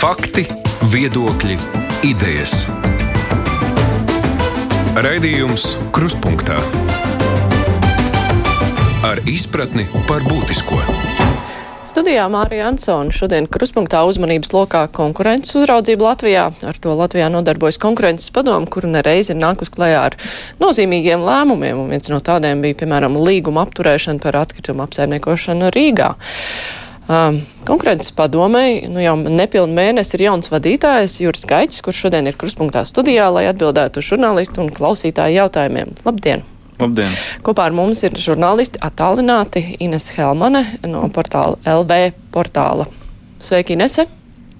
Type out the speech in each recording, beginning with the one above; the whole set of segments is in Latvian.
Fakti, viedokļi, idejas. Raidījums Krustpunktā ar izpratni par būtisko. Studijā Mārija Ansona šodien kruspunktā uzmanības lokā konkurences uzraudzība Latvijā. Ar to Latvijā nodarbojas konkurences padomu, kuru nereiz ir nākus klajā ar nozīmīgiem lēmumiem, un viens no tādiem bija, piemēram, līguma apturēšana par atkritumu apsaimniekošanu Rīgā. Um, konkurences padomei nu jau nepilnu mēnesi ir jauns vadītājs Juris Gaiķis, kurš šodien ir kruspunktā studijā, lai atbildētu uz žurnālistu un klausītāju jautājumiem. Labdien! Labdien! Kopā ar mums ir žurnālisti attālināti Ines Helmane no portāla LV portāla. Sveiki, Inese!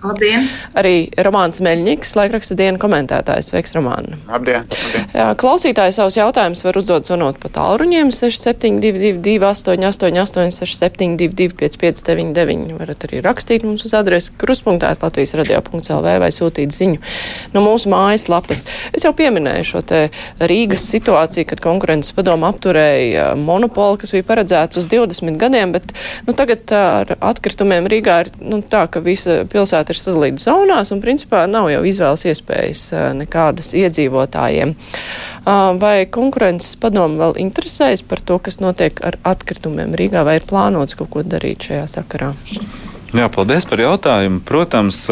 Labdien! Arī Romāns Meļņiks, laikraksta dienu komentētājs. Sveiks, Romāna! Labdien! Labdien. Jā, klausītāji savus jautājumus var uzdot zvanot pa tālruņiem 6722, 888, 672, 559, varat arī rakstīt mums uz adresi kruspunktā Latvijas radio.lv vai sūtīt ziņu no mūsu mājaslapas. Es jau pieminēju šo te Rīgas situāciju, kad konkurences padoma apturēja monopolu, kas bija paredzēts uz 20 gadiem, bet nu, tagad ar atkritumiem Rīgā ir nu, tā, ka visa pilsēta ir sadalīta zonās un principā nav jau izvēles iespējas nekādas iedzīvotājiem. Vai konkurences padomu vēl interesējas par to, kas notiek ar atkritumiem Rīgā, vai ir plānots kaut ko darīt šajā sakarā? Jā, paldies par jautājumu. Protams,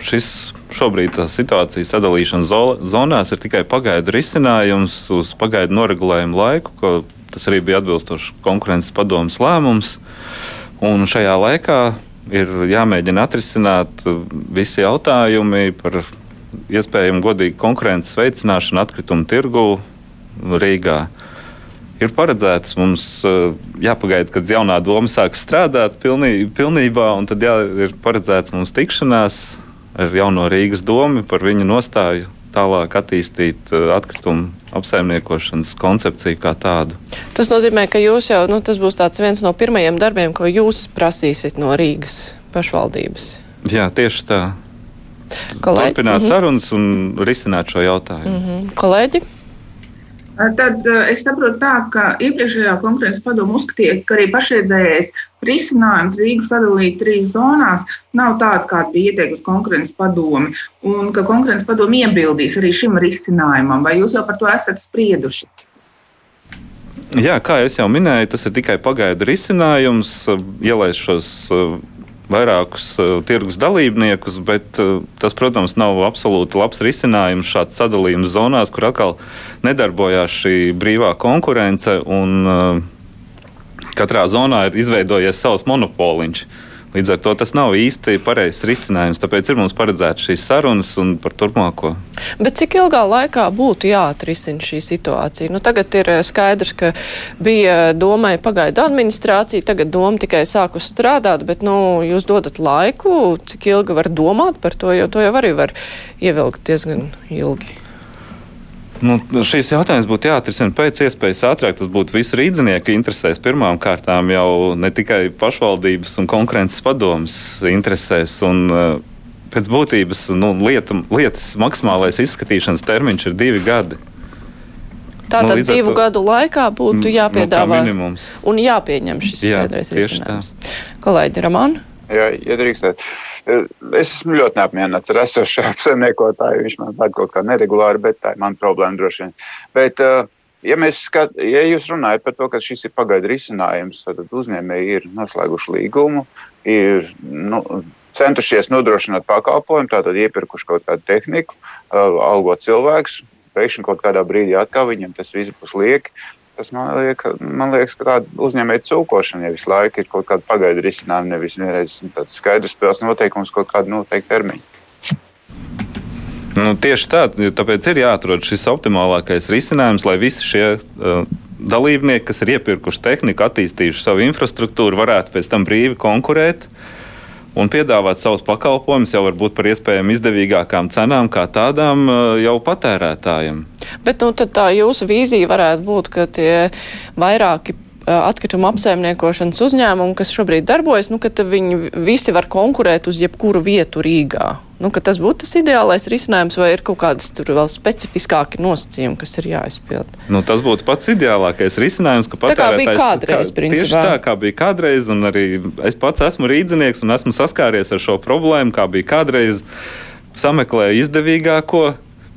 šis šobrīd tā situācija sadalīšana zonās ir tikai pagaidu risinājums uz pagaidu noregulējumu laiku, tas arī bija atbilstoši konkurences padomas lēmums. Un šajā laikā ir jāmēģina atrisināt visi jautājumi par iespējamu godīgu konkurences veicināšanu atkritumu tirgu Rīgā. Ir paredzēts mums jāpagaida, kad jaunā doma sāks strādāt pilnī, pilnībā, un tad jā, ir paredzēts mums tikšanās ar jauno Rīgas domu par viņu nostāju tālāk attīstīt atkritumu apsaimniekošanas koncepciju kā tādu. Tas nozīmē, ka jūs jau, nu, tas būs viens no pirmajiem darbiem, ko jūs prasīsiet no Rīgas pašvaldības. Jā, tieši tā. Kolēģi? Turpināt mm -hmm. sarunas un risināt šo jautājumu. Mm -hmm. Kolēģi? Tad es saprotu tā, ka iepriekšējā konkurences padoma uzskatīja, ka arī pašreizējais risinājums Rīgas sadalīt trīs zonās nav tāds, kāds bija ieteikusi konkurences padome, un ka konkurences padome iebildīs arī šim risinājumam. Vai jūs jau par to esat sprieduši? Jā, kā jau minēju, tas ir tikai pagaidu risinājums, ielaist šos vairākus uh, tirgus dalībniekus, bet uh, tas, protams, nav absolūti labs risinājums šāds sadalījums zonās, kur atkal nedarbojās šī brīvā konkurence un uh, katrā zonā ir izveidojies savs monopoliņš. Līdz ar to tas nav īsti pareizs risinājums. Tāpēc ir mums paredzēts šīs sarunas un par turpmāko. Bet cik ilgā laikā būtu jāatrisina šī situācija? Nu, tagad ir eh, skaidrs, ka bija domai pagaidu administrācija, tagad doma tikai sākus strādāt, bet nu, jūs dodat laiku, cik ilgi var domāt par to, jo to jau arī var ievilkt diezgan ilgi. Nu, šīs jautājums būtu jāatrisina pēc iespējas ātrāk. Tas būtu visu rīznieku interesēs. Pirmām kārtām jau ne tikai pašvaldības un konkurences padomas interesēs. Un, uh, pēc būtības nu, lieta, lietas maksimālais izskatīšanas termiņš ir divi gadi. Tātad nu, divu to, gadu laikā būtu nu, jāpiedāvā nu, un jāpieņem šis skaidrais risinājums. Kolēģi Ramāna? Ja, ja drīkstēt. Es esmu ļoti neapmierināts ar esošo apsaimniekotāju. Viņš man pēc kaut kā neregulāri, bet tā ir mana problēma droši vien. Bet, ja, skat, ja jūs runājat par to, ka šis ir pagaidu risinājums, tad uzņēmēji ir noslēguši līgumu, ir nu, centušies nodrošināt pakalpojumu, tātad iepirkuši kaut kādu tehniku, algot cilvēkus. Pēkšņi kaut kādā brīdī atkal viņam tas viss būs lieki. Tas man, liek, man liekas, ka tāda uzņēmēja cūkošana ja visu laiku ir kaut kāda pagaidu risinājuma, nevis vienreiz tāds skaidrs spēles noteikums, kaut kādu noteiktu termiņu. Nu, tieši tā, tāpēc ir jāatrod šis optimālākais risinājums, lai visi šie uh, dalībnieki, kas ir iepirkuši tehniku, attīstījuši savu infrastruktūru, varētu pēc tam brīvi konkurēt. Uh, un piedāvāt savus pakalpojumus jau varbūt par iespējami izdevīgākām cenām, kā tādām uh, jau patērētājiem. Bet nu, tā jūsu vīzija varētu būt, ka tie vairāki uh, atkrituma apsaimniekošanas uzņēmumi, kas šobrīd darbojas, nu, ka viņi visi var konkurēt uz jebkuru vietu Rīgā. Nu, tas būtu tas ideālais risinājums, vai ir kaut kādas vēl specifiskāki nosacījumi, kas ir jāizpild? Nu, tas būtu pats ideālākais risinājums, ka tā kā bija kādreiz, kā, tieši tā, kā bija kādreiz, un arī es pats esmu rīdzinieks un esmu saskāries ar šo problēmu, kā bija kādreiz sameklēju izdevīgāko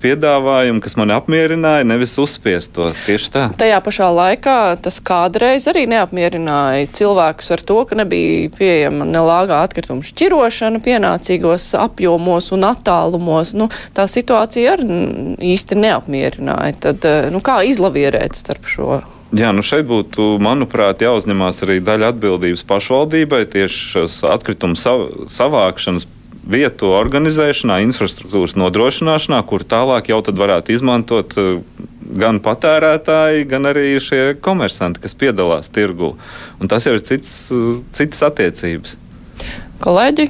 piedāvājumu, kas man apmierināja, nevis uzspiest to tieši tā. Tajā pašā laikā tas kādreiz arī neapmierināja cilvēkus ar to, ka nebija pieejama nelāgā atkrituma šķirošana pienācīgos apjomos un attālumos. Nu, tā situācija arī īsti neapmierināja. Tad, eh, nu, kā izlavierēt starp šo? Jā, nu šeit būtu, manuprāt, jāuzņemās arī daļa atbildības pašvaldībai tieši šos atkritumu savākšanas vietu organizēšanā, infrastruktūras nodrošināšanā, kur tālāk jau varētu izmantot eh, gan patērētāji, gan arī šie komersanti, kas piedalās tirgū. Un tas jau ir cits, eh, citas attiecības. Kolēģi,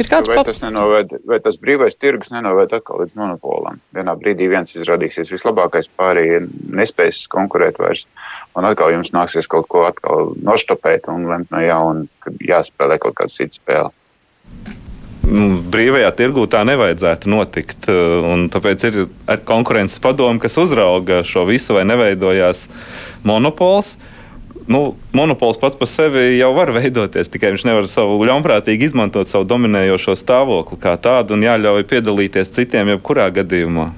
ir kāds vai tas, nenoved, vai tas brīvais tirgus nenoved atkal līdz monopolam? Vienā brīdī viens izrādīsies vislabākais, pārējie nespēs konkurēt vairs. Un atkal jums nāksies kaut ko noštopēt un lemt no jauna, kad jāspēlē kaut kāda cita spēle nu, brīvajā tirgū tā nevajadzētu notikt. Uh, tāpēc ir konkurences padome, kas uzrauga šo visu, vai neveidojās monopols. Nu, monopols pats par sevi jau var veidoties, tikai viņš nevar savu ļaunprātīgi izmantot savu dominējošo stāvokli kā tādu un jāļauj piedalīties citiem jebkurā gadījumā.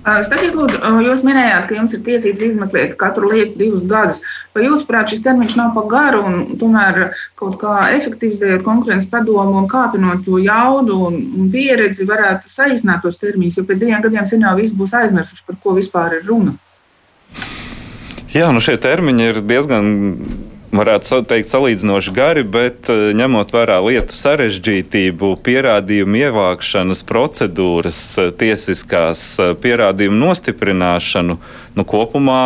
Sakiet, lūdzu, jūs minējāt, ka jums ir tiesības izmeklēt katru lietu divus gadus. Vai jūs, prāt, šis termiņš nav pa garu un tomēr kaut kā efektivizējot konkurences padomu un kāpinot to jaudu un, un pieredzi, varētu saīsināt tos termiņus, jo pēc diviem gadiem sen jau viss būs aizmirsuši, par ko vispār ir runa? Jā, nu šie termiņi ir diezgan varētu teikt, salīdzinoši gari, bet eh, ņemot vērā lietu sarežģītību, pierādījumu ievākšanas procedūras, eh, tiesiskās eh, pierādījumu nostiprināšanu, nu, kopumā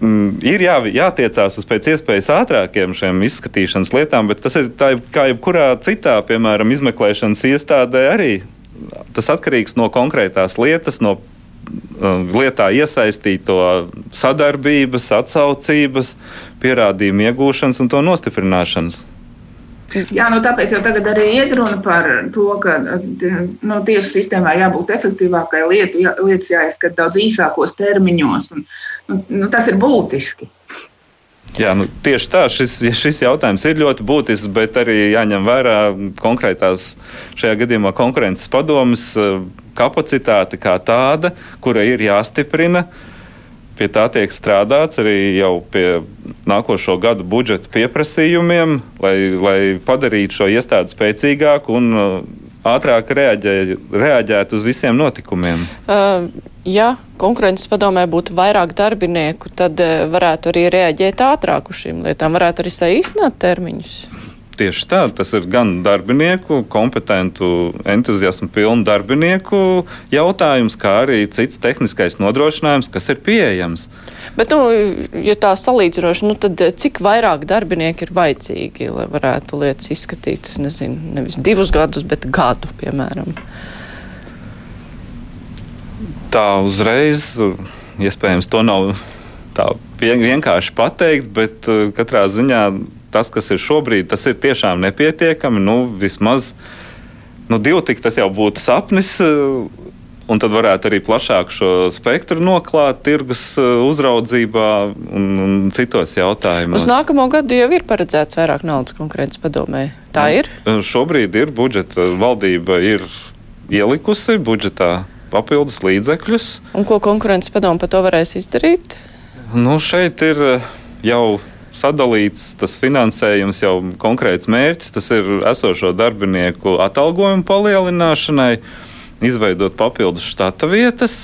mm, ir jā, jātiecās uz pēc iespējas ātrākiem šiem izskatīšanas lietām, bet tas ir tā, kā jebkurā citā, piemēram, izmeklēšanas iestādē arī. Tas atkarīgs no konkrētās lietas, no lietā iesaistīto sadarbības, atsaucības, pierādījumu iegūšanas un to nostiprināšanas. Jā, nu tāpēc jau tagad arī iet runa par to, ka nu, tiesu sistēmā jābūt efektīvākai, lietu, jā, lietas jāizskata daudz īsākos termiņos. Un, nu, nu, tas ir būtiski. Jā, nu, tieši tā, šis, šis jautājums ir ļoti būtisks, bet arī jāņem vērā konkrētās šajā gadījumā konkurences padomas kapacitāte kā tāda, kura ir jāstiprina. Pie tā tiek strādāts arī jau pie nākošo gadu budžeta pieprasījumiem, lai, lai padarītu šo iestādi spēcīgāku un uh, ātrāk reaģē, reaģētu uz visiem notikumiem. Uh, ja konkurences padomē būtu vairāk darbinieku, tad eh, varētu arī reaģēt ātrāk uz šīm lietām, varētu arī saīsināt termiņus. Tieši tā, tas ir gan darbinieku, kompetentu, entuziasmu pilnu darbinieku jautājums, kā arī cits tehniskais nodrošinājums, kas ir pieejams. Bet, nu, ja tā salīdzinoši, nu, tad cik vairāk darbinieku ir vajadzīgi, lai varētu lietas izskatīt, es nezinu, nevis divus gadus, bet gadu, piemēram? Tā uzreiz, iespējams, to nav tā vienkārši pateikt, bet uh, katrā ziņā tas, kas ir šobrīd, tas ir tiešām nepietiekami. Nu, vismaz nu, divi tik tas jau būtu sapnis. Uh, un tad varētu arī plašāk šo spektru noklāt tirgus uh, uzraudzībā un, un citos jautājumos. Uz nākamo gadu jau ir paredzēts vairāk naudas konkrētas padomē. Tā ir? Šobrīd ir budžeta valdība ir ielikusi budžetā papildus līdzekļus. Un ko konkurences padomu par to varēs izdarīt? Nu, šeit ir eh, jau sadalīts tas finansējums, jau konkrēts mērķis. Tas ir esošo darbinieku atalgojumu palielināšanai, izveidot papildus štata vietas,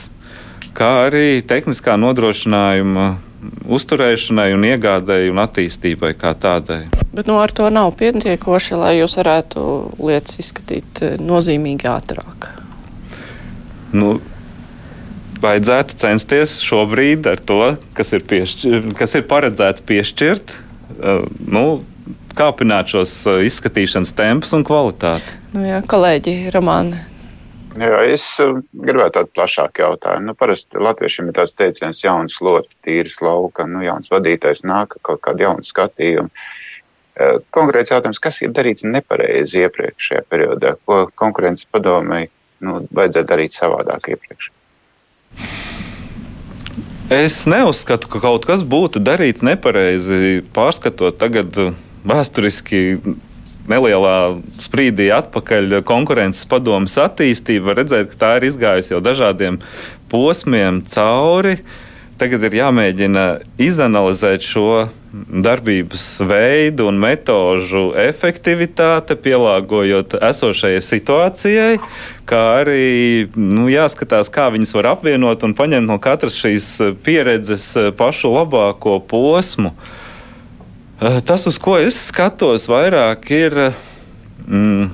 kā arī tehniskā nodrošinājuma uzturēšanai, un iegādēji un attīstībai kā tādai. Bet nu, ar to nav pietiekoši, lai jūs varētu lietas izskatīt eh, nozīmīgi ātrāk. Nu, vajadzētu censties šobrīd ar to, kas ir, piešķir, kas ir paredzēts piešķirt, uh, nu, kāpināt šos uh, izskatīšanas tempus un kvalitāti. Nu jā, kolēģi, Romāna. Jā, es uh, gribētu tādu plašāku jautājumu. Nu, parasti latviešiem ir tāds teiciens, jauns lots, tīrs lauka, nu, jauns vadītājs nāk, kaut kāda jauna skatījuma. Konkrēts jautājums, kas ir darīts nepareizi iepriekšējā periodā, ko konkurences padomei nu, vajadzētu darīt savādāk iepriekš? Es neuzskatu, ka kaut kas būtu darīts nepareizi. Pārskatot tagad vēsturiski nelielā sprīdī atpakaļ konkurences padomus attīstību, var redzēt, ka tā ir izgājusi jau dažādiem posmiem cauri. Tagad ir jāmēģina izanalizēt šo darbības veidu un metožu efektivitāte, pielāgojot esošajai situācijai, kā arī nu, jāskatās, kā viņas var apvienot un paņemt no katras šīs pieredzes pašu labāko posmu. Eh, tas, uz ko es skatos, vairāk ir mm,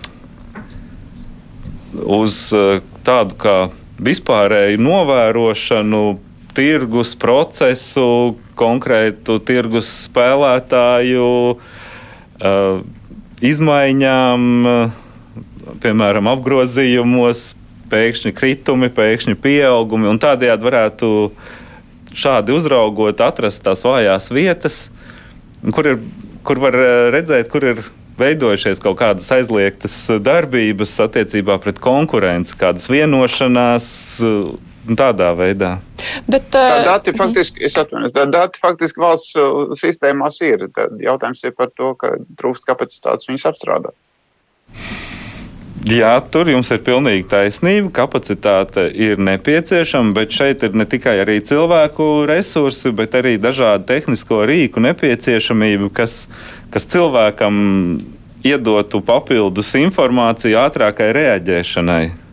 uz eh, tādu kā vispārēju novērošanu, tirgus procesu, konkrētu tirgus spēlētāju uh, izmaiņām, piemēram, apgrozījumos, pēkšņi kritumi, pēkšņi pieaugumi, tādējādi varētu šādi uzraugot, atrast tās vājās vietas kur, ir, kur var eh, redzēt, kur ir veidojušies kaut kādas aizliegtas darbības attiecībā pret konkurenci, kādas vienošanās. Eh, tādā veidā. Bet, uh, tā dati faktiski, es atvainojos, tā dati faktiski valsts sistēmās ir. Tad jautājums ir par to, ka trūkst kapacitātes viņus apstrādāt. Jā, tur jums ir pilnīgi taisnība. Kapacitāte ir nepieciešama, bet šeit ir ne tikai arī cilvēku resursi, bet arī dažādu tehnisko rīku nepieciešamība, kas, kas cilvēkam iedotu papildus informāciju ātrākai reaģēšanai.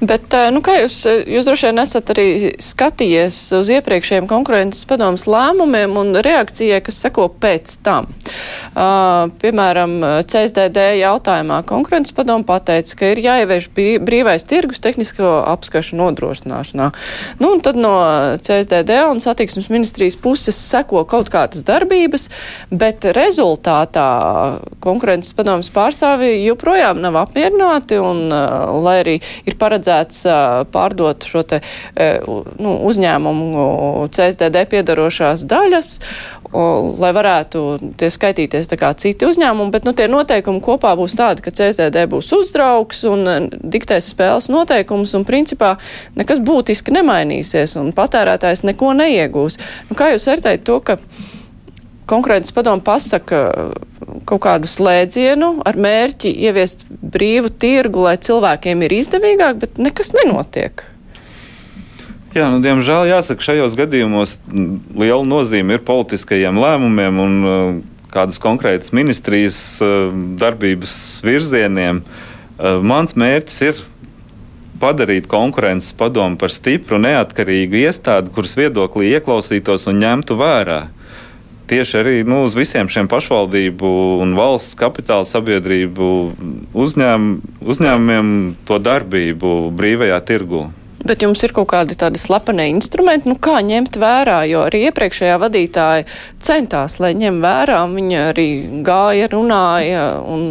Bet, eh, nu, kā jūs, eh, jūs droši vien esat arī skatījies uz iepriekšējiem konkurences padomus lēmumiem un reakcijai, kas seko pēc tam. Uh, piemēram, CSDD jautājumā konkurences padomu pateica, ka ir jāievieš brīvais tirgus tehnisko apskašu nodrošināšanā. Nu, un tad no CSDD un satiksmes ministrijas puses seko kaut kādas darbības, bet rezultātā konkurences padomus pārstāvi joprojām nav apmierināti un, uh, lai arī ir paredzēts pārdot šo te, nu, uzņēmumu CSDD piedarošās daļas, lai varētu tie skaitīties tā kā citi uzņēmumi, bet nu, tie noteikumi kopā būs tādi, ka CSDD būs uzdraugs un diktēs spēles noteikumus un principā nekas būtiski nemainīsies un patērētājs neko neiegūs. Nu, kā jūs vērtējat to, ka konkurences padomu pasaka kaut kādu slēdzienu ar mērķi ieviest brīvu tirgu, lai cilvēkiem ir izdevīgāk, bet nekas nenotiek. Jā, nu, diemžēl jāsaka, šajos gadījumos liela nozīme ir politiskajiem lēmumiem un uh, kādas konkrētas ministrijas uh, darbības virzieniem. Uh, mans mērķis ir padarīt konkurences padomu par stipru, neatkarīgu iestādi, kuras viedoklī ieklausītos un ņemtu vērā. Uh, tieši arī nu, uz visiem šiem pašvaldību un valsts kapitāla sabiedrību uzņēm, uzņēmumiem to darbību brīvajā tirgū. Bet jums ir kaut kādi tādi slepeni instrumenti, nu kā ņemt vērā, jo arī iepriekšējā vadītāja centās, lai ņem vērā, viņa arī gāja, runāja un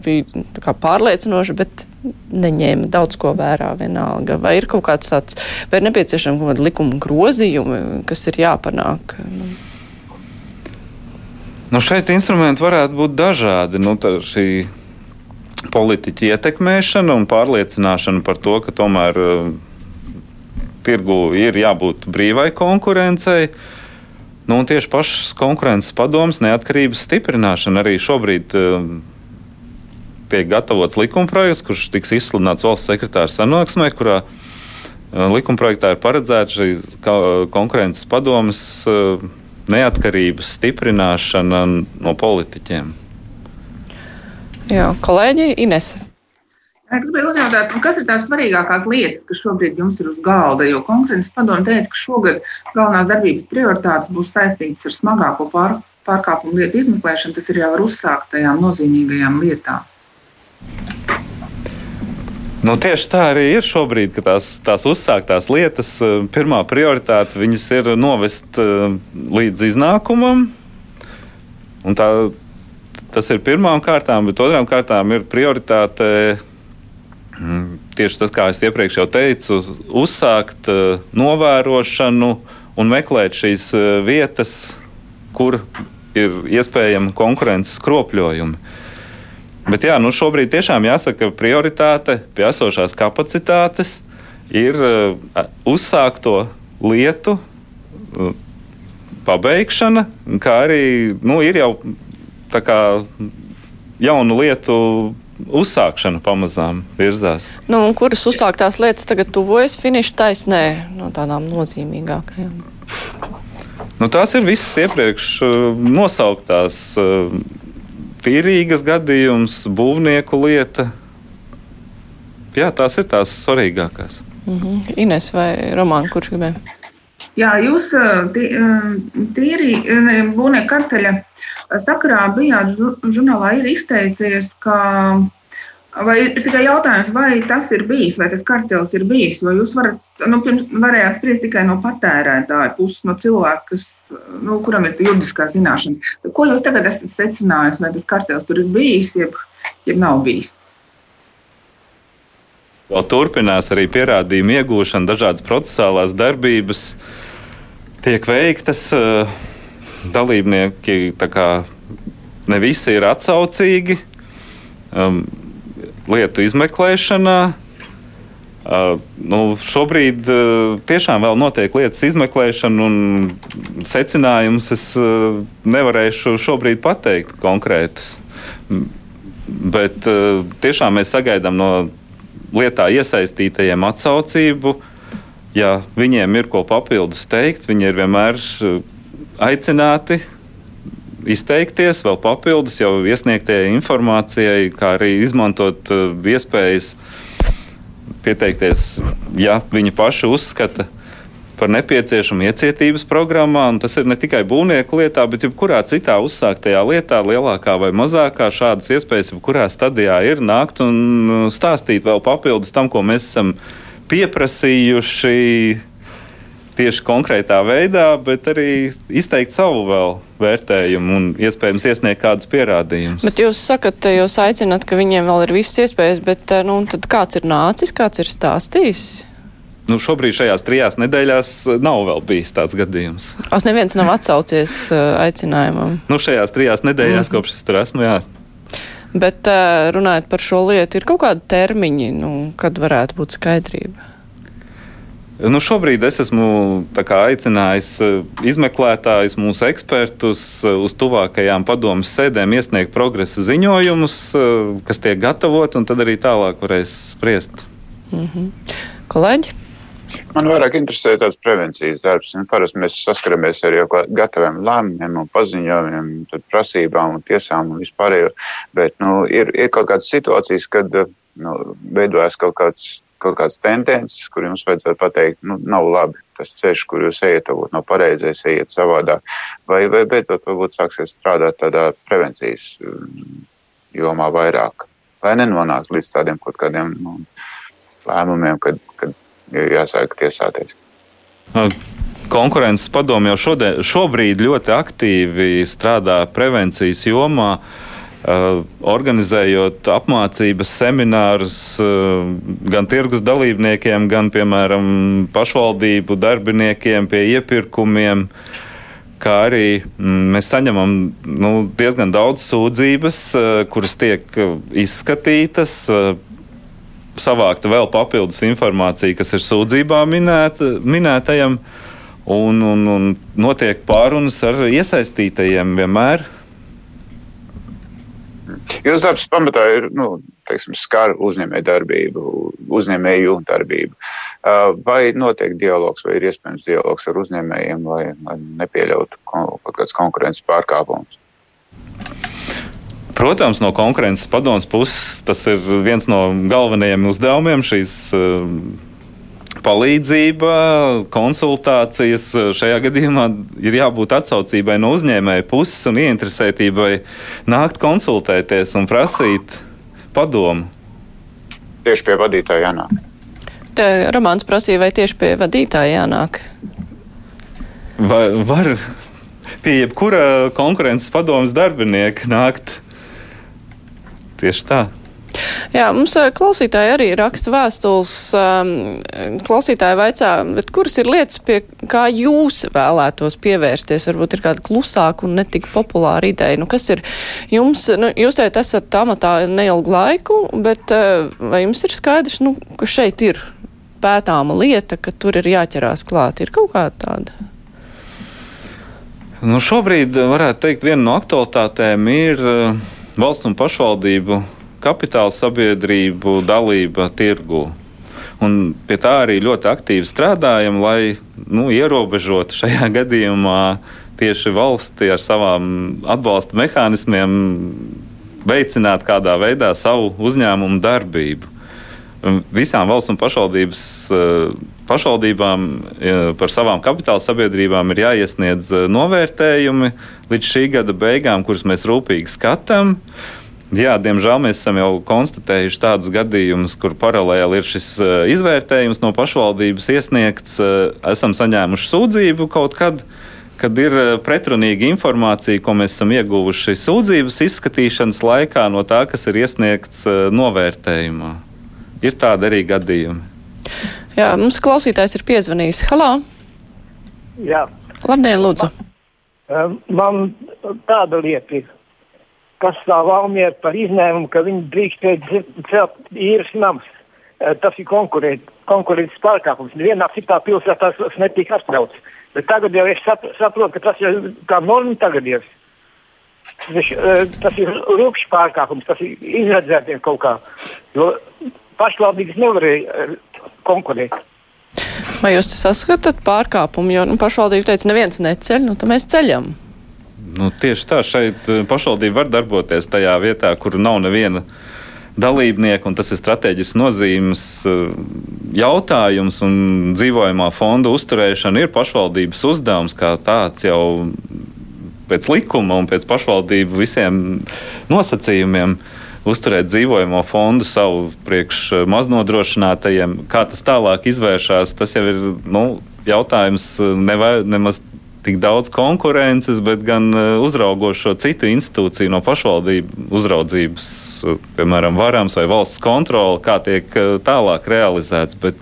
bija pārliecinoši, bet neņēma daudz ko vērā vienalga. Vai ir kaut kāds tāds, vai ir nepieciešama kaut kāda likuma grozījumi, kas ir jāpanāk? Nu. Nu, šeit instrumenti varētu būt dažādi. Nu, šī politiķa ietekmēšana un pārliecināšana par to, ka tomēr uh, tirgu ir jābūt brīvai konkurencei. Nu, tieši pašas konkurences padomas neatkarības stiprināšana arī šobrīd uh, tiek gatavots likumprojekts, kurš tiks izsludināts valsts sekretāra sanāksmē, kurā uh, likumprojektā ir paredzēta šī konkurences padomas uh, neatkarības stiprināšana no politiķiem. Jā, kolēģi Inese. Es gribēju uzjautāt, kas ir tās svarīgākās lietas, kas šobrīd jums ir uz galda? Jo konkurences padome teica, ka šogad galvenās darbības prioritātes būs saistītas ar smagāko pār, pārkāpumu lietu izmeklēšanu. Tas ir jau ar uzsāktajām nozīmīgajām lietām. Nu, tieši tā arī ir šobrīd, ka tās, tās uzsāktās lietas, eh, pirmā prioritāte ir novest uh, līdz iznākumam. Tā, tas ir pirmām kārtām, bet otrām kārtām ir prioritāte mm, tieši tas, kā es iepriekš jau teicu, uzsākt uh, novērošanu un meklēt šīs vietas, kur ir iespējami konkurences skropļojumi. Bet jā, nu šobrīd tiešām jāsaka, ka prioritāte pie esošās kapacitātes ir uh, uzsākto lietu uh, pabeigšana, kā arī nu, ir jau tā kā jaunu lietu uzsākšana pamazām virzās. Nu, kuras uzsāktās lietas tagad tuvojas finiša taisnē no tādām nozīmīgākajām? Nu, tās ir visas iepriekš uh, nosauktās. Tīrīgas gadījums, būvnieku lieta. Jā, tās ir tās svarīgākās. Mm -hmm. Ines vai Romāna, kurš gribēja? Jā, jūs tīri būvnieku karteļa sakarā bijāt žurnālā ir izteicies, ka Vai ir tikai jautājums, vai tas ir bijis, vai tas kartels ir bijis, vai jūs varat, nu, pirms varējāt spriest tikai no patērētāja puses, no cilvēka, kas, nu, kuram ir juridiskās zināšanas. Ko jūs tagad esat secinājis, vai tas kartels tur ir bijis, jeb, jeb nav bijis? Vēl turpinās arī pierādījumu iegūšana, dažādas procesālās darbības tiek veiktas. Dalībnieki kā, ne visi ir atsaucīgi. Um, lietu izmeklēšanā. Uh, nu, šobrīd uh, tiešām vēl notiek lietas izmeklēšana, un secinājumus es uh, nevarēšu šobrīd pateikt konkrētus. Bet uh, tiešām mēs sagaidām no lietā iesaistītajiem atsaucību. Ja viņiem ir ko papildus teikt, viņi ir vienmēr uh, aicināti izteikties, vēl papildus jau iesniegtajai informācijai, kā arī izmantot uh, iespējas pieteikties, ja viņi paši uzskata par nepieciešamu iecietības programmā. Tas ir ne tikai būvnieku lietā, bet jebkurā citā uzsāktajā lietā, lielākā vai mazākā, šādas iespējas, jebkurā stadijā ir nākt un uh, stāstīt vēl papildus tam, ko mēs esam pieprasījuši tieši konkrētā veidā, bet arī izteikt savu vēl vērtējumu un iespējams iesniegt kādus pierādījumus. Bet jūs sakat, jūs aicināt, ka viņiem vēl ir visas iespējas, bet nu, kāds ir nācis, kāds ir stāstījis? Nu, šobrīd šajās trijās nedēļās nav vēl bijis tāds gadījums. Es neviens nav atsaucies aicinājumam. Nu, šajās trijās nedēļās, mm. kopš es tur esmu, jā. Bet runājot par šo lietu, ir kaut kādi termiņi, nu, kad varētu būt skaidrība? Nu, šobrīd es esmu aicinājis eh, izmeklētājus, mūsu ekspertus eh, uz tuvākajām padomus sēdēm iesniegt progresa ziņojumus, eh, kas tiek gatavoti, un tad arī tālāk varēs spriest. Mm -hmm. Kolēģi? Man vairāk interesē tāds prevencijas darbs. Nu, parasti mēs saskaramies ar jau gataviem lēmumiem, un paziņojumiem, prasībām un tiesām un vispārējo. Bet nu, ir, ir kaut kādas situācijas, kad nu, veidojas kaut kāds kaut kādas tendences, kur jums vajadzētu pateikt, nu, nav labi tas ceļš, kur jūs ejat, varbūt nav pareizais, ejiet savādāk. Vai, vai beidzot, varbūt sāksiet strādāt tādā prevencijas mm, jomā vairāk, lai nenonāktu līdz tādiem kaut kādiem nu, lēmumiem, kad, kad jāsāk tiesāties. Konkurences padomu jau šodien, šobrīd ļoti aktīvi strādā prevencijas jomā. Uh, organizējot apmācības seminārus uh, gan tirgus dalībniekiem, gan, piemēram, pašvaldību darbiniekiem pie iepirkumiem. Kā arī mm, mēs saņemam nu, diezgan daudz sūdzības, uh, kuras tiek izskatītas, savākta vēl papildus informācija, kas ir sūdzībā minēta, minētajam, un, un, un notiek pārunas ar iesaistītajiem vienmēr Jūsu darbs pamatā ir nu, teiksim, skar uzņēmēju darbību, uzņēmēju darbību. Uh, vai notiek dialogs, vai ir iespējams dialogs ar uzņēmējiem, lai, lai nepieļautu kaut kādas konkurences pārkāpumus? Protams, no konkurences padomus puses tas ir viens no galvenajiem uzdevumiem šīs uh, palīdzība, konsultācijas. Šajā gadījumā ir jābūt atsaucībai no uzņēmēja puses un ieinteresētībai nākt konsultēties un prasīt padomu. Tieši pie vadītāja jānāk. Te Romāns prasīja, vai tieši pie vadītāja jānāk? Vai, var pie jebkura konkurences padomas darbinieka nākt tieši tā. Jā, mums klausītāji arī raksta vēstules. Klausītāji vaicā, kuras ir lietas, pie kā jūs vēlētos pievērsties? Varbūt ir kāda klusāka un netik populāra ideja. Nu, kas ir jums, nu, jūs teicat, esat amatā neilgu laiku, bet vai jums ir skaidrs, nu, ka šeit ir pētāma lieta, ka tur ir jāķerās klāt? Ir kaut kāda tāda? Nu, šobrīd varētu teikt, viena no aktualitātēm ir valsts un pašvaldību kapitāla sabiedrību dalība tirgu. Un pie tā arī ļoti aktīvi strādājam, lai nu, ierobežotu šajā gadījumā tieši valsti ar savām atbalsta mehānismiem veicināt kādā veidā savu uzņēmumu darbību. Visām valsts un pašvaldības, eh, pašvaldībām eh, par savām kapitāla sabiedrībām ir jāiesniedz eh, novērtējumi līdz šī gada beigām, kurus mēs rūpīgi skatām. Jā, diemžēl mēs esam jau konstatējuši tādus gadījumus, kur paralēli ir šis izvērtējums no pašvaldības iesniegts. Esam saņēmuši sūdzību kaut kad, kad ir pretrunīga informācija, ko mēs esam ieguvuši sūdzības izskatīšanas laikā no tā, kas ir iesniegts novērtējumā. Ir tādi arī gadījumi. Jā, mums klausītājs ir piezvanījis. Halo! Jā. Labdien, lūdzu! Man, man tāda lieta ir, kas stāv Valmiera par izņēmumu, ka viņi drīkstēja celt īres nams. Tas ir konkurences pārkāpums. Nevienā citā pilsētā tas netika atļauts. Bet tagad jau es saprotu, ka tas ir kā norma tagad ir. Tas, tas ir rūpīgs pārkāpums, tas ir izredzētiem kaut kā. Jo pašvaldības nevarēja eh, konkurēt. Vai jūs saskatāt pārkāpumu? Jo nu, pašvaldība teica, neviens neceļ, nu tad mēs ceļam. Nu, tieši tā, šeit eh, pašvaldība var darboties tajā vietā, kur nav neviena dalībnieka, un tas ir strateģisks nozīmes eh, jautājums. Dzīvojamā fonda uzturēšana ir pašvaldības uzdevums kā tāds jau pēc likuma un pēc pašvaldību visiem nosacījumiem. Uzturēt dzīvojamo fondu savu priekš eh, maznodrošinātajiem. Kā tas tālāk izvēršas, tas jau ir nu, jautājums neva, nemaz tik daudz konkurences, bet gan eh, uzraugošo citu institūciju no pašvaldību uzraudzības, piemēram, varams vai valsts kontrole, kā tiek tālāk realizēts. Bet,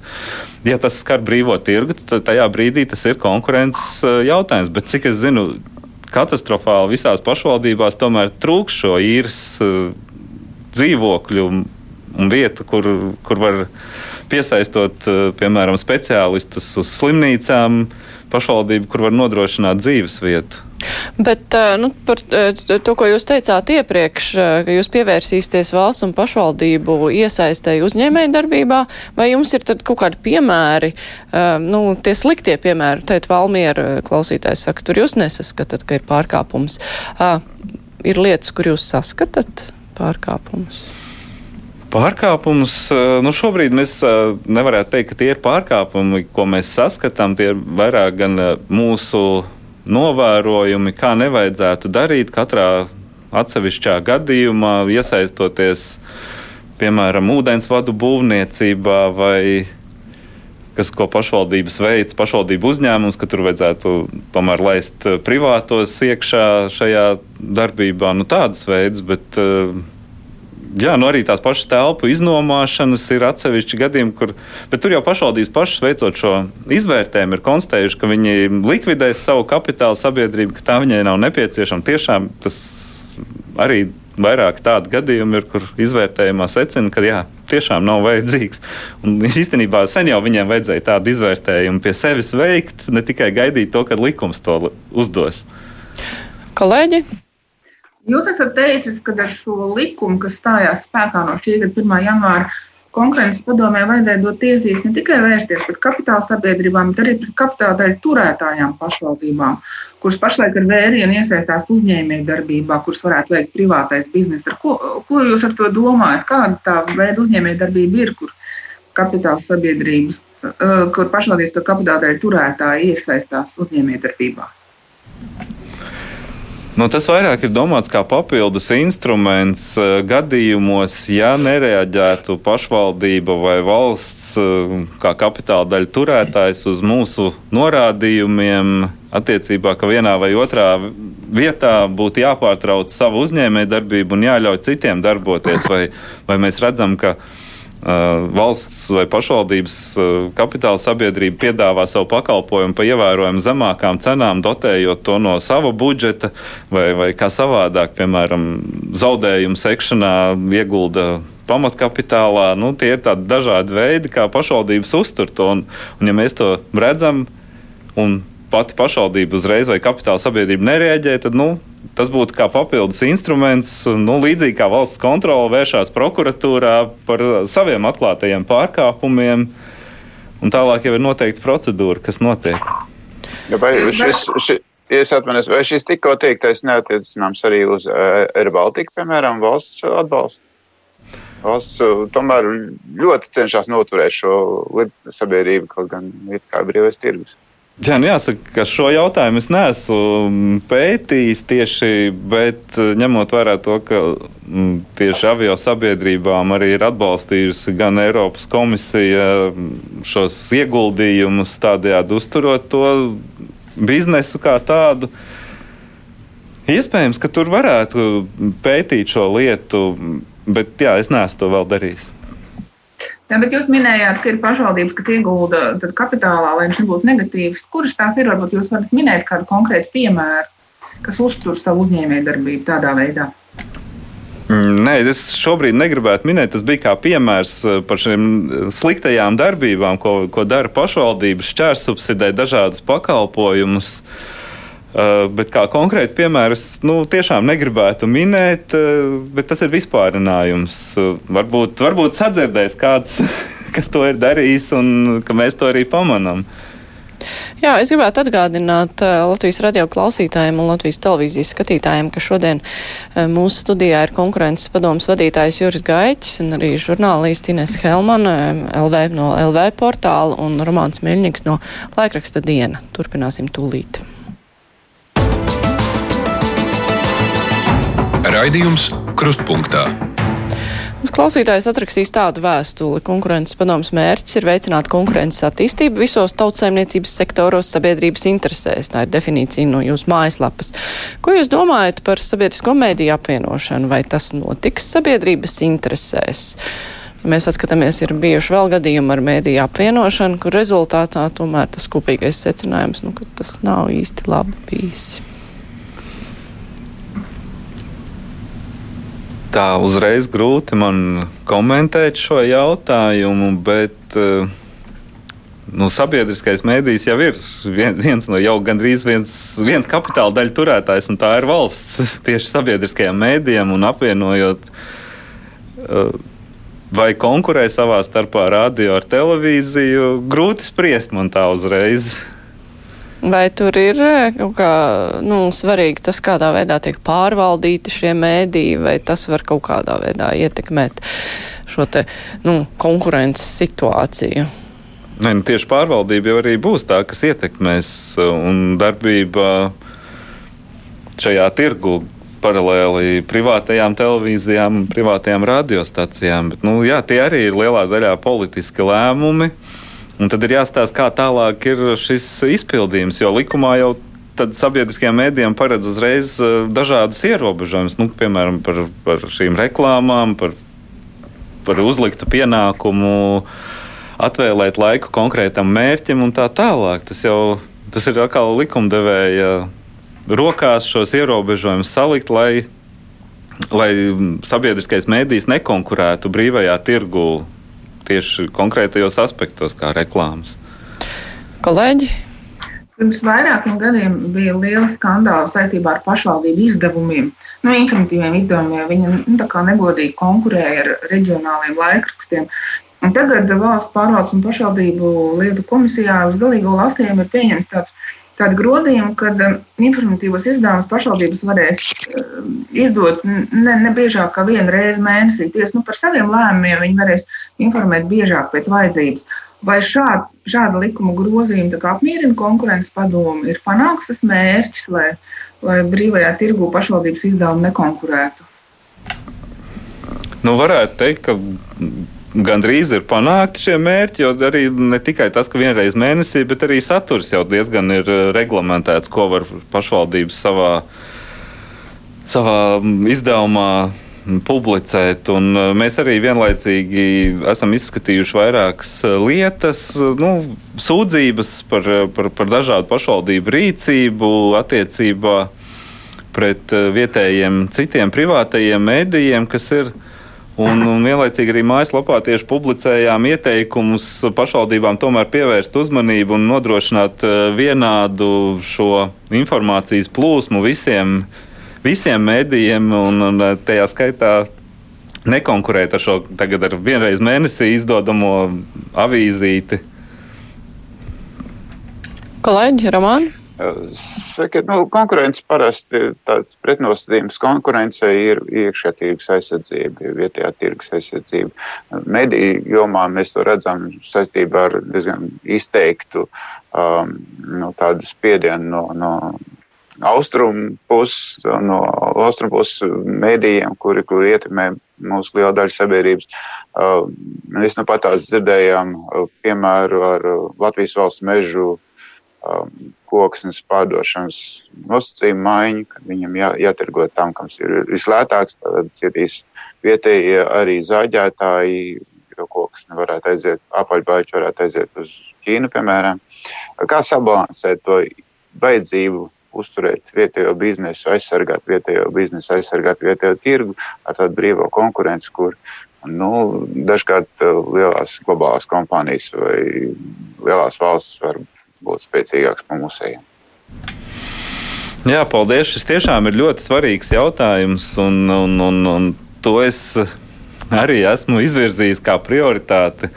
ja tas skar brīvo tirgu, tad tajā brīdī tas ir konkurences jautājums. Bet cik es zinu, katastrofāli visās pašvaldībās tomēr trūks šo īres dzīvokļu un vietu, kur, kur var piesaistot, eh, piemēram, speciālistus uz slimnīcām, pašvaldību, kur var nodrošināt dzīves vietu. Bet eh, nu, par eh, to, ko jūs teicāt iepriekš, ka jūs pievērsīsieties valsts un pašvaldību iesaistēji uzņēmēju darbībā, vai jums ir kaut kādi piemēri, nu, tie sliktie piemēri, teikt, Valmiera klausītājs saka, tur jūs nesaskatat, ka ir pārkāpums. Ir lietas, kur jūs saskatat? pārkāpumus? Pārkāpumus eh, nu šobrīd mēs eh, nevarētu teikt, ka tie ir pārkāpumi, ko mēs saskatām. Tie ir vairāk gan eh, mūsu novērojumi, kā nevajadzētu darīt katrā atsevišķā gadījumā, iesaistoties piemēram ūdensvadu būvniecībā vai kas, ko pašvaldības veids, pašvaldību uzņēmums, ka tur vajadzētu tomēr laist privātos iekšā šajā darbībā. Nu, tādas veids, bet. Uh, Jā, nu arī tās pašas telpu iznomāšanas ir atsevišķi gadījumi, kur. Bet tur jau pašvaldības pašas veicot šo izvērtējumu, ir konstatējuši, ka viņi likvidēs savu kapitāla sabiedrību, ka tā viņai nav nepieciešama. Tiešām tas arī vairāk tādu gadījumu ir, kur izvērtējumā secina, ka jā, tiešām nav vajadzīgs. Un īstenībā sen jau viņiem vajadzēja tādu izvērtējumu pie sevis veikt, ne tikai gaidīt to, kad likums to uzdos. Kolēģi? Jūs esat teicis, ka ar šo likumu, kas stājās spēkā no šī gada 1. janvāra, konkurences padomē vajadzēja dot tiesības ne tikai vērsties pret kapitāla sabiedrībām, bet arī pret kapitāla daļu turētājām pašvaldībām kuras pašlaik ar vērienu iesaistās uzņēmējdarbībā, kuras varētu veikt privātais bizness. Ko, ko jūs ar to domājat? Kāda tā veida uzņēmējdarbība ir, kur kapitāla sabiedrības, eh, kur pašvaldības to kapitāla daļu turētāji iesaistās uzņēmējdarbībā? Nu, tas vairāk ir domāts kā papildus instruments eh, gadījumos, ja nereaģētu pašvaldība vai valsts eh, kā kapitāla daļa turētājs uz mūsu norādījumiem attiecībā, ka vienā vai otrā vietā būtu jāpārtrauc savu uzņēmējdarbību un jāļauj citiem darboties, vai, vai mēs redzam, ka valsts vai pašvaldības uh, kapitāla sabiedrība piedāvā savu pakalpojumu pa ievērojami zemākām cenām, dotējot to no sava budžeta, vai, vai kā savādāk, piemēram, zaudējumu sekšanā iegulda pamatkapitālā. Nu, tie ir tādi dažādi veidi, kā pašvaldības uztur to. Un, un ja mēs to redzam, un pati pašvaldība uzreiz vai kapitāla sabiedrība nereaģē, tad nu, tas būtu kā papildus instruments. Nu, līdzīgi kā valsts kontrole vēršās prokuratūrā par saviem atklātajiem pārkāpumiem, un tālāk jau ir noteikta procedūra, kas notiek. Ja vai šis, šis, es atvainojos, vai šis tikko teiktais neatiecināms arī uz uh, AirBaltika, piemēram, valsts atbalstu? Valsts uh, tomēr ļoti cenšas noturēt šo sabiedrību, kaut gan ir kā brīvais tirgus. Jā, nu jāsaka, ka šo jautājumu es neesmu pētījis tieši, bet uh, ņemot vērā to, ka mm, tieši avio sabiedrībām arī ir atbalstījusi gan Eiropas komisija šos ieguldījumus, tādējādi uzturot to biznesu kā tādu. Iespējams, ka tur varētu pētīt šo lietu Bet jā, es neesmu to vēl darījis. Jā, bet jūs minējāt, ka ir pašvaldības, kas iegulda kapitālā, lai viņš nebūtu negatīvs. Kuras tās ir? Varbūt jūs varat minēt kādu konkrētu piemēru, kas uztur savu uzņēmējdarbību tādā veidā. Mm, nē, es šobrīd negribētu minēt. Tas bija kā piemērs eh, par šīm eh, sliktajām darbībām, ko, ko dara pašvaldības, šķērsubsidē dažādus pakalpojumus. Uh, bet kā konkrēti piemēru es nu, tiešām negribētu minēt, uh, bet tas ir vispārinājums. Uh, varbūt, varbūt sadzirdēs kāds, kas to ir darījis, un ka mēs to arī pamanām. Jā, es gribētu atgādināt Latvijas radio klausītājiem un Latvijas televīzijas skatītājiem, ka šodien mūsu studijā ir konkurences padomas vadītājs Juris Gaiķis un arī žurnālisti Ines Helmana LV no LV portāla un Romāns Miļņiks no laikraksta diena. Turpināsim tūlīt. Raidījums Krustpunktā. Klausītājs atrakstīs tādu vēstuli. Konkurences padoms mērķis ir veicināt konkurences attīstību visos tautsaimniecības sektoros sabiedrības interesēs. Tā ir definīcija no jūsu mājaslapas. Ko jūs domājat par sabiedrisko mēdīju apvienošanu? Vai tas notiks sabiedrības interesēs? Ja mēs atskatāmies, ir bijuši vēl gadījumi ar mēdīju apvienošanu, kur rezultātā tomēr tas kopīgais secinājums, nu, ka tas nav īsti labi bijis. Tā uzreiz grūti man komentēt šo jautājumu, bet uh, nu, sabiedriskais mēdījis jau ir viens no jau gandrīz viens, viens kapitāla daļu turētājs, un tā ir valsts tieši sabiedriskajiem mēdījiem un apvienojot. Uh, vai konkurē savā starpā radio ar televīziju, grūti spriest man tā uzreiz. Vai tur ir eh, kaut kā nu, svarīgi tas, kādā veidā tiek pārvaldīti šie mēdīji, vai tas var kaut kādā veidā ietekmēt šo te nu, konkurences situāciju? Nē, nu, tieši pārvaldība jau arī būs tā, kas ietekmēs un darbība šajā tirgu paralēli privātajām televīzijām, privātajām radiostacijām. Bet, nu, jā, tie arī ir lielā daļā politiski lēmumi. Uh, Un tad ir jāstāsta, kā tālāk ir šis izpildījums, jo likumā jau tad sabiedriskajiem mēdījiem paredz uzreiz uh, dažādas ierobežojumus, nu, piemēram, par, par šīm reklāmām, par, par uzliktu pienākumu atvēlēt laiku konkrētam mērķim un tā tālāk. Tas jau tas ir atkal likumdevēja rokās šos ierobežojumus salikt, lai, lai sabiedriskais mēdījis nekonkurētu brīvajā tirgu tieši konkrētajos aspektos, kā reklāmas. Kolēģi? Pirms vairākiem gadiem bija liela skandāla saistībā ar pašvaldību izdevumiem, nu, informatīviem izdevumiem. Viņi nu, negodīgi konkurēja ar reģionāliem laikrakstiem. Un tagad valsts pārvaldes un pašvaldību lietu komisijā uz galīgo lasījumu ir pieņemts tāds tādu grozījumu, ka um, informatīvos izdevumus pašvaldības varēs um, izdot ne, ne biežāk kā vienu reizi mēnesī. Tieši nu, par saviem lēmumiem viņi varēs informēt biežāk pēc vajadzības. Vai šāds, šāda likuma grozījuma apmierina konkurences padomu, ir panāks tas mērķis, lai, lai brīvajā tirgu pašvaldības izdevumi nekonkurētu? Nu, varētu teikt, ka gandrīz ir panākti šie mērķi, jo arī ne tikai tas, ka vienreiz mēnesī, bet arī saturs jau diezgan ir eh, reglamentēts, ko var pašvaldības savā savā izdevumā publicēt. Un mēs arī vienlaicīgi esam izskatījuši vairākas lietas, nu, sūdzības par, par, par dažādu pašvaldību rīcību attiecībā pret vietējiem citiem privātajiem mēdījiem, kas ir Un, un vienlaicīgi arī mājaslapā tieši publicējām ieteikumus pašvaldībām tomēr pievērst uzmanību un nodrošināt eh, vienādu šo informācijas plūsmu visiem, visiem mēdījiem, un, un eh, tajā skaitā nekonkurēt ar šo tagad ar vienreiz mēnesī izdodamo avīzīti. Kolēģi, Romāni? Saka, nu, konkurence parasti tāds pretnostatījums konkurencei ir iekšējā tirgus aizsardzība, vietējā tirgus aizsardzība. Mediju jomā mēs to redzam saistībā ar diezgan izteiktu um, nu, tādu spiedienu no, no austrumu puses, no austrumu puses medijiem, kuri, kuri ietekmē mūsu liela daļa sabiedrības. Uh, mēs nu pat tās dzirdējām, uh, piemēru ar uh, Latvijas valsts mežu um, koksnes pārdošanas nosacījumu maiņu, kad viņam jā, jātirgo tam, kas ir vislētāks. Tad cietīs vietējie arī zāģētāji, jo koksne varētu aiziet, apaļbāļķi varētu aiziet uz Ķīnu, piemēram. Kā sabalansēt to vajadzību uzturēt vietējo biznesu, aizsargāt vietējo biznesu, aizsargāt vietējo tirgu ar tādu brīvo konkurenci, kur nu, dažkārt lielās globālās kompānijas vai lielās valsts var būt spēcīgāks par mūsējiem. Jā, paldies. Šis tiešām ir ļoti svarīgs jautājums, un, un, un, un to es arī esmu izvirzījis kā prioritāti.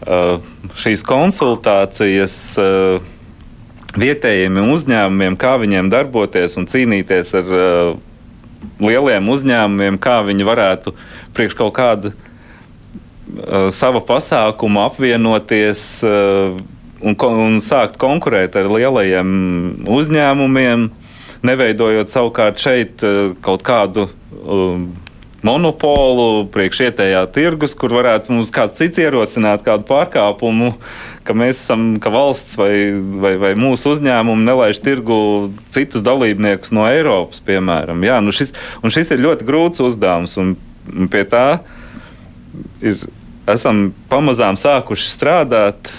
Uh, šīs konsultācijas uh, vietējiem uzņēmumiem, kā viņiem darboties un cīnīties ar uh, lieliem uzņēmumiem, kā viņi varētu priekš kaut kāda sava pasākuma apvienoties un, un sākt konkurēt ar lielajiem uzņēmumiem, neveidojot savukārt šeit eh, kaut kādu um, monopolu priekšietējā tirgus, kur varētu mums kāds cits ierosināt kādu pārkāpumu, ka mēs esam, ka valsts vai, vai, vai mūsu uzņēmumi nelaiž tirgu citus dalībniekus no Eiropas, piemēram. Jā, nu šis, šis ir ļoti grūts uzdevums, un pie tā ir, esam pamazām sākuši strādāt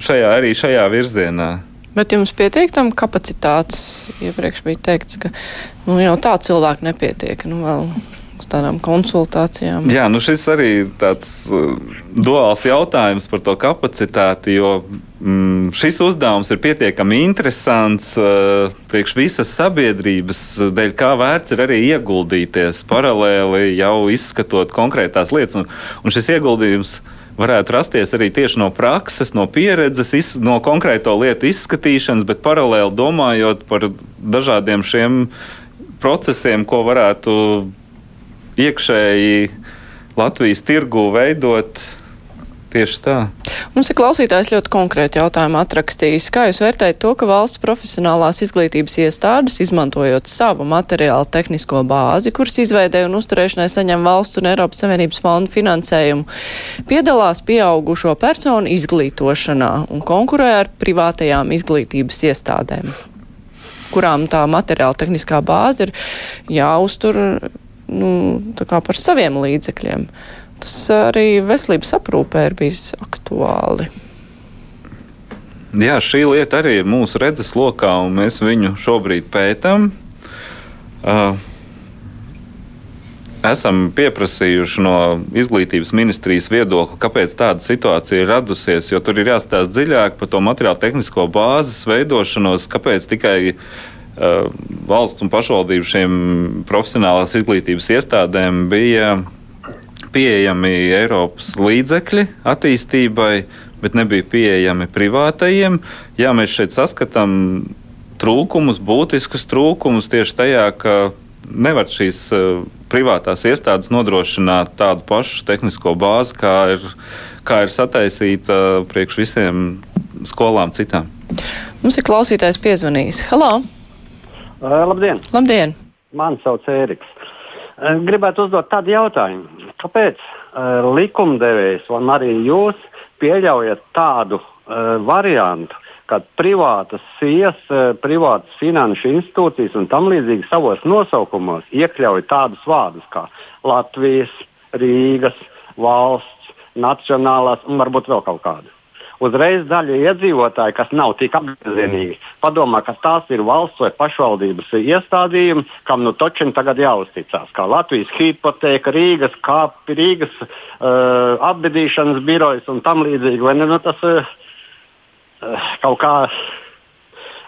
šajā, arī šajā virzienā. Bet jums pietiek tam kapacitātes? Iepriekš bija teikts, ka nu, jau tā cilvēku nepietiek. Nu, vēl uz tādām konsultācijām. Jā, nu šis arī ir tāds uh, duāls jautājums par to kapacitāti, jo mm, šis uzdevums ir pietiekami interesants uh, priekš visas sabiedrības, dēļ kā vērts ir arī ieguldīties paralēli jau izskatot konkrētās lietas. Un, un šis ieguldījums varētu rasties arī tieši no prakses, no pieredzes, iz, no konkrēto lietu izskatīšanas, bet paralēli domājot par dažādiem šiem procesiem, ko varētu iekšēji Latvijas tirgu veidot Tieši tā. Mums ir klausītājs ļoti konkrēti jautājumu atrakstījis. Kā jūs vērtējat to, ka valsts profesionālās izglītības iestādes, izmantojot savu materiālu tehnisko bāzi, kuras izveidē un uzturēšanai saņem valsts un Eiropas Savienības fondu finansējumu, piedalās pieaugušo personu izglītošanā un konkurē ar privātajām izglītības iestādēm, kurām tā materiāla tehniskā bāze ir jāuztur nu, par saviem līdzekļiem? Tas arī veselības aprūpē ir bijis aktuāli. Jā, šī lieta arī ir mūsu redzes lokā, un mēs viņu šobrīd pētām. Uh, esam pieprasījuši no izglītības ministrijas viedokli, kāpēc tāda situācija ir radusies. Jo tur ir jāstāsta dziļāk par to materiālu tehnisko bāzes veidošanos, kāpēc tikai uh, valsts un pašvaldību šiem profesionālās izglītības iestādēm bija pieejami Eiropas līdzekļi attīstībai, bet nebija pieejami privātajiem. Jā, mēs šeit saskatām trūkumus, būtiskus trūkumus tieši tajā, ka nevar šīs uh, privātās iestādes nodrošināt tādu pašu tehnisko bāzi, kā ir, kā ir sataisīta priekš visiem skolām citām. Mums ir klausītājs piezvanījis. Halo! Uh, labdien! Labdien! Mani sauc Ēriks. Uh, gribētu uzdot tādu jautājumu. Kāpēc uh, likumdevējs un arī jūs pieļaujat tādu uh, variantu, kad privātas SIES, privātas finanšu institūcijas un tam līdzīgi savos nosaukumos iekļauj tādus vārdus kā Latvijas, Rīgas, valsts, nacionālās un varbūt vēl kaut kādu uzreiz daļa iedzīvotāji, kas nav tik apzinīgi, padomā, ka tās ir valsts vai pašvaldības iestādījumi, kam nu točiem tagad jāuzticas. Kā Latvijas hipoteka, Rīgas kāpi, Rīgas uh, apbedīšanas birojas un tam līdzīgi. Vai ne, nu, tas uh, kaut kā.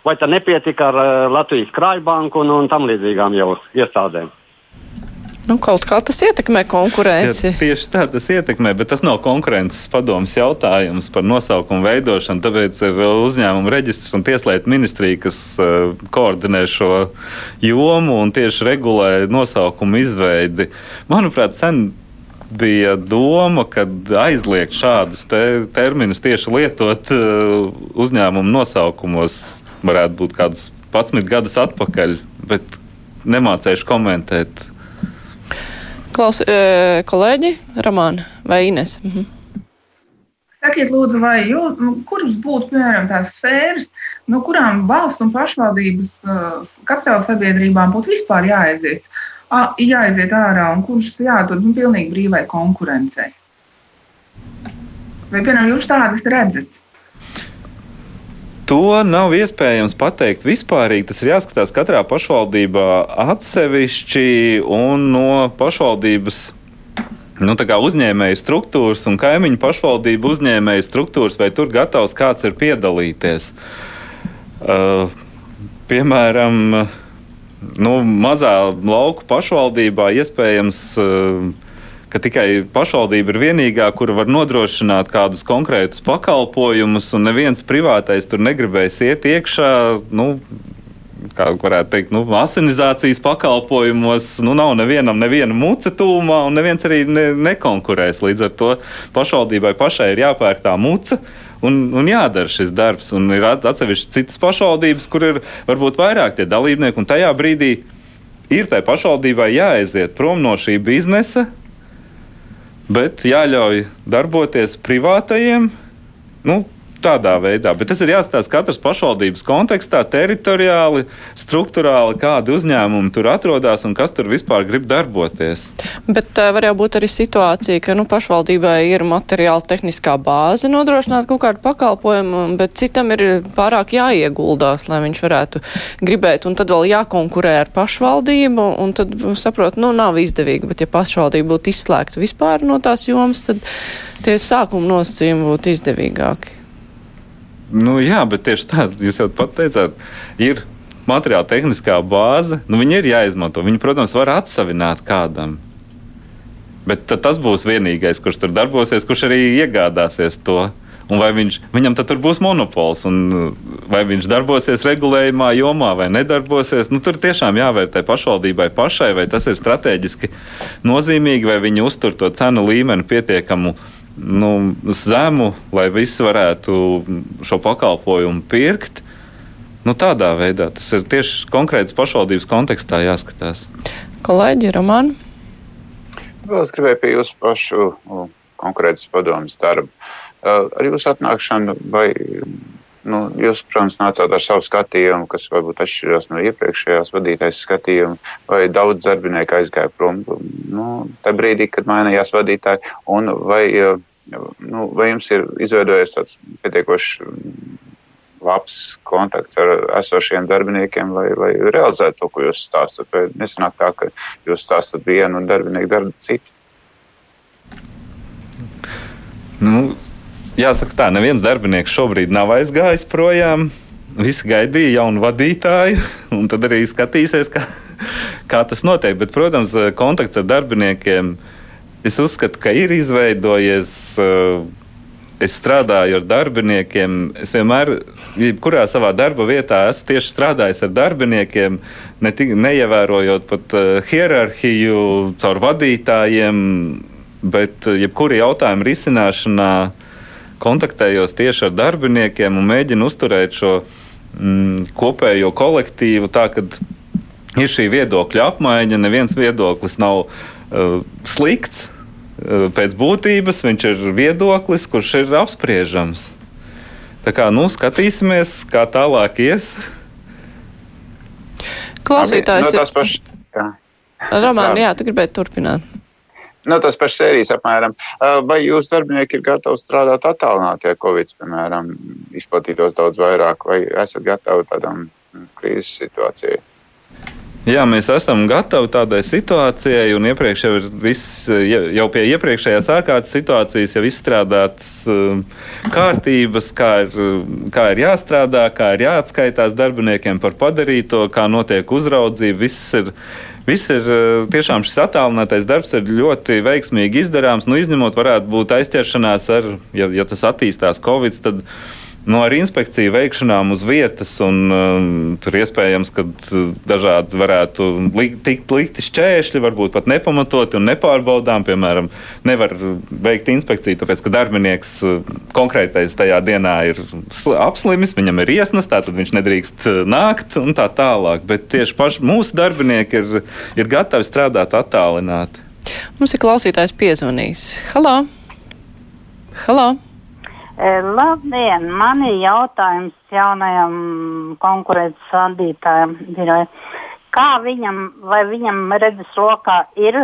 Vai tā nepietika ar uh, Latvijas krājbanku un, un tam līdzīgām jau iestādēm? Nu, kaut kā tas ietekmē konkurenci. Ja, tieši tā tas ietekmē, bet tas nav konkurences padomas jautājums par nosaukumu veidošanu. Tāpēc ir uzņēmuma reģistrs un tieslietu ministrija, kas uh, koordinē šo jomu un tieši regulē nosaukumu izveidi. Manuprāt, sen bija doma, ka aizliegt šādus te terminus tieši lietot uh, uzņēmumu nosaukumos varētu būt kādus 11 gadus atpakaļ, bet nemācējuši komentēt Klaus, e, kolēģi, Ramāna vai Ines? Mhm. Sakiet, lūdzu, vai jūs, nu, kuras būtu piemēram tās sfēras, no kurām valsts un pašvaldības uh, kapitāla sabiedrībām būtu vispār jāaiziet, jāaiziet ārā un kurš jādod nu, pilnīgi brīvai konkurencei? Vai, piemēram, jūs tādas redzat? To nav iespējams pateikt vispārīgi. Tas ir jāskatās katrā pašvaldībā atsevišķi un no pašvaldības. Nu, tā kā uzņēmēju struktūras un kaimiņu pašvaldību uzņēmēju struktūras, vai tur gatavs kāds ir piedalīties. Uh, piemēram, nu, mazā lauku pašvaldībā iespējams uh, ka tikai pašvaldība ir vienīgā, kura var nodrošināt kādus konkrētus pakalpojumus, un neviens privātais tur negribēs iet iekšā. Nu, kā varētu teikt, nu, asinizācijas pakalpojumos nu, nav nevienam neviena muca tūmā, un neviens arī ne, nekonkurēs. Līdz ar to pašvaldībai pašai ir jāpērk tā muca. Un, un jādara šis darbs. Un ir atsevišķas citas pašvaldības, kur ir varbūt vairāk tie dalībnieki, un tajā brīdī ir tai pašvaldībai jāaiziet prom no šī biznesa, bet jāļauj darboties privātajiem. Nu, tādā veidā. Bet tas ir jāstāsta katras pašvaldības kontekstā, teritoriāli, struktūrāli, kādi uzņēmumi tur atrodas un kas tur vispār grib darboties. Bet tā var jau būt arī situācija, ka nu, pašvaldībai ir materiāla tehniskā bāze nodrošināt kaut kādu pakalpojumu, bet citam ir pārāk jāieguldās, lai viņš varētu gribēt, un tad vēl jākonkurē ar pašvaldību, un tad saprot, nu, nav izdevīgi, bet ja pašvaldība būtu izslēgta vispār no tās jomas, tad tie sākuma nosacījumi būtu izdevīgāki. Nu, jā, bet tieši tā, jūs jau pat teicāt, ir materiāla tehniskā bāze. Nu, viņi ir jāizmanto. Viņi, protams, var atsavināt kādam. Bet tas būs vienīgais, kurš tur darbosies, kurš arī iegādāsies to. Un vai viņš, viņam tad būs monopols, un vai viņš darbosies regulējumā jomā vai nedarbosies. Nu, tur tiešām jāvērtē pašvaldībai pašai, vai tas ir strateģiski nozīmīgi, vai viņi uztur to cenu līmeni pietiekamu nu, zemu, lai visi varētu šo pakalpojumu pirkt. Nu, tādā veidā tas ir tieši konkrētas pašvaldības kontekstā jāskatās. Kolēģi, Roman? Vēl es gribēju pie jūsu pašu konkrētas padomas darba. Ar jūsu atnākšanu vai Nu, jūs, protams, nācāt ar savu skatījumu, kas varbūt atšķirās no iepriekšējās vadītājas skatījuma, vai daudz darbinieku aizgāja prom nu, tajā brīdī, kad mainījās vadītāji, un vai, nu, vai jums ir izveidojies tāds pietiekoši labs kontakts ar esošiem darbiniekiem, lai, lai realizētu to, ko jūs stāstat. Vai nesanāk tā, ka jūs stāstat vienu un darbinieki dara citu? Nu, jāsaka, tā neviens darbinieks šobrīd nav aizgājis projām. Visi gaidīja jaunu vadītāju, un tad arī skatīsies, kā, kā tas notiek. Bet, protams, kontakts ar darbiniekiem es uzskatu, ka ir izveidojies. Es strādāju ar darbiniekiem. Es vienmēr, jebkurā savā darba vietā, esmu tieši strādājis ar darbiniekiem, ne tik, neievērojot pat uh, hierarhiju caur vadītājiem, bet uh, jebkura jautājuma risināšanā uh, kontaktējos tieši ar darbiniekiem un mēģinu uzturēt šo mm, kopējo kolektīvu tā, ir šī viedokļa apmaiņa. Neviens viedoklis nav uh, slikts. Uh, pēc būtības viņš ir viedoklis, kurš ir apspriežams. Tā kā nu, skatīsimies, kā tālāk ies. Klausītājs no ir. Jā. Romāna, jā, tu gribēji turpināt. No tās pašas sērijas apmēram. Vai jūsu darbinieki ir gatavi strādāt attālināti, ja Covid, piemēram, izplatītos daudz vairāk, vai esat gatavi tādam krīzes situācijai? Jā, mēs esam gatavi tādai situācijai, un iepriekš jau ir viss, ja- jau pie iepriekšējās ārkārtas situācijas jau izstrādātas um, kārtības, kā ir, kā ir jāstrādā, kā ir jāatskaitās darbiniekiem par padarīto, kā notiek uzraudzība. Viss ir, viss ir uh, tiešām šis attālinātais darbs ir ļoti veiksmīgi izdarāms. Nu, izņemot, varētu būt aizķeršanās ar, ja, ja tas attīstās Covid, tad Nu, ar inspekciju veikšanām uz vietas, un um, tur iespējams, ka uh, dažādi varētu likt, tikt likti šķēršļi, varbūt pat nepamatoti un nepārbaudām. Piemēram, nevar veikt inspekciju, tāpēc, ka darbinieks uh, konkrētais tajā dienā ir sl- apslimis, viņam ir iesnas, tātad viņš nedrīkst uh, nākt un tā tālāk. Bet tieši paši mūsu darbinieki ir, ir gatavi strādāt attālināti. Mums ir klausītājs piezvanījis. Halo! Halo! E, Labdien! Man ir jautājums jaunajam konkurences vadītājam. Kā viņam, vai viņam redzes lokā ir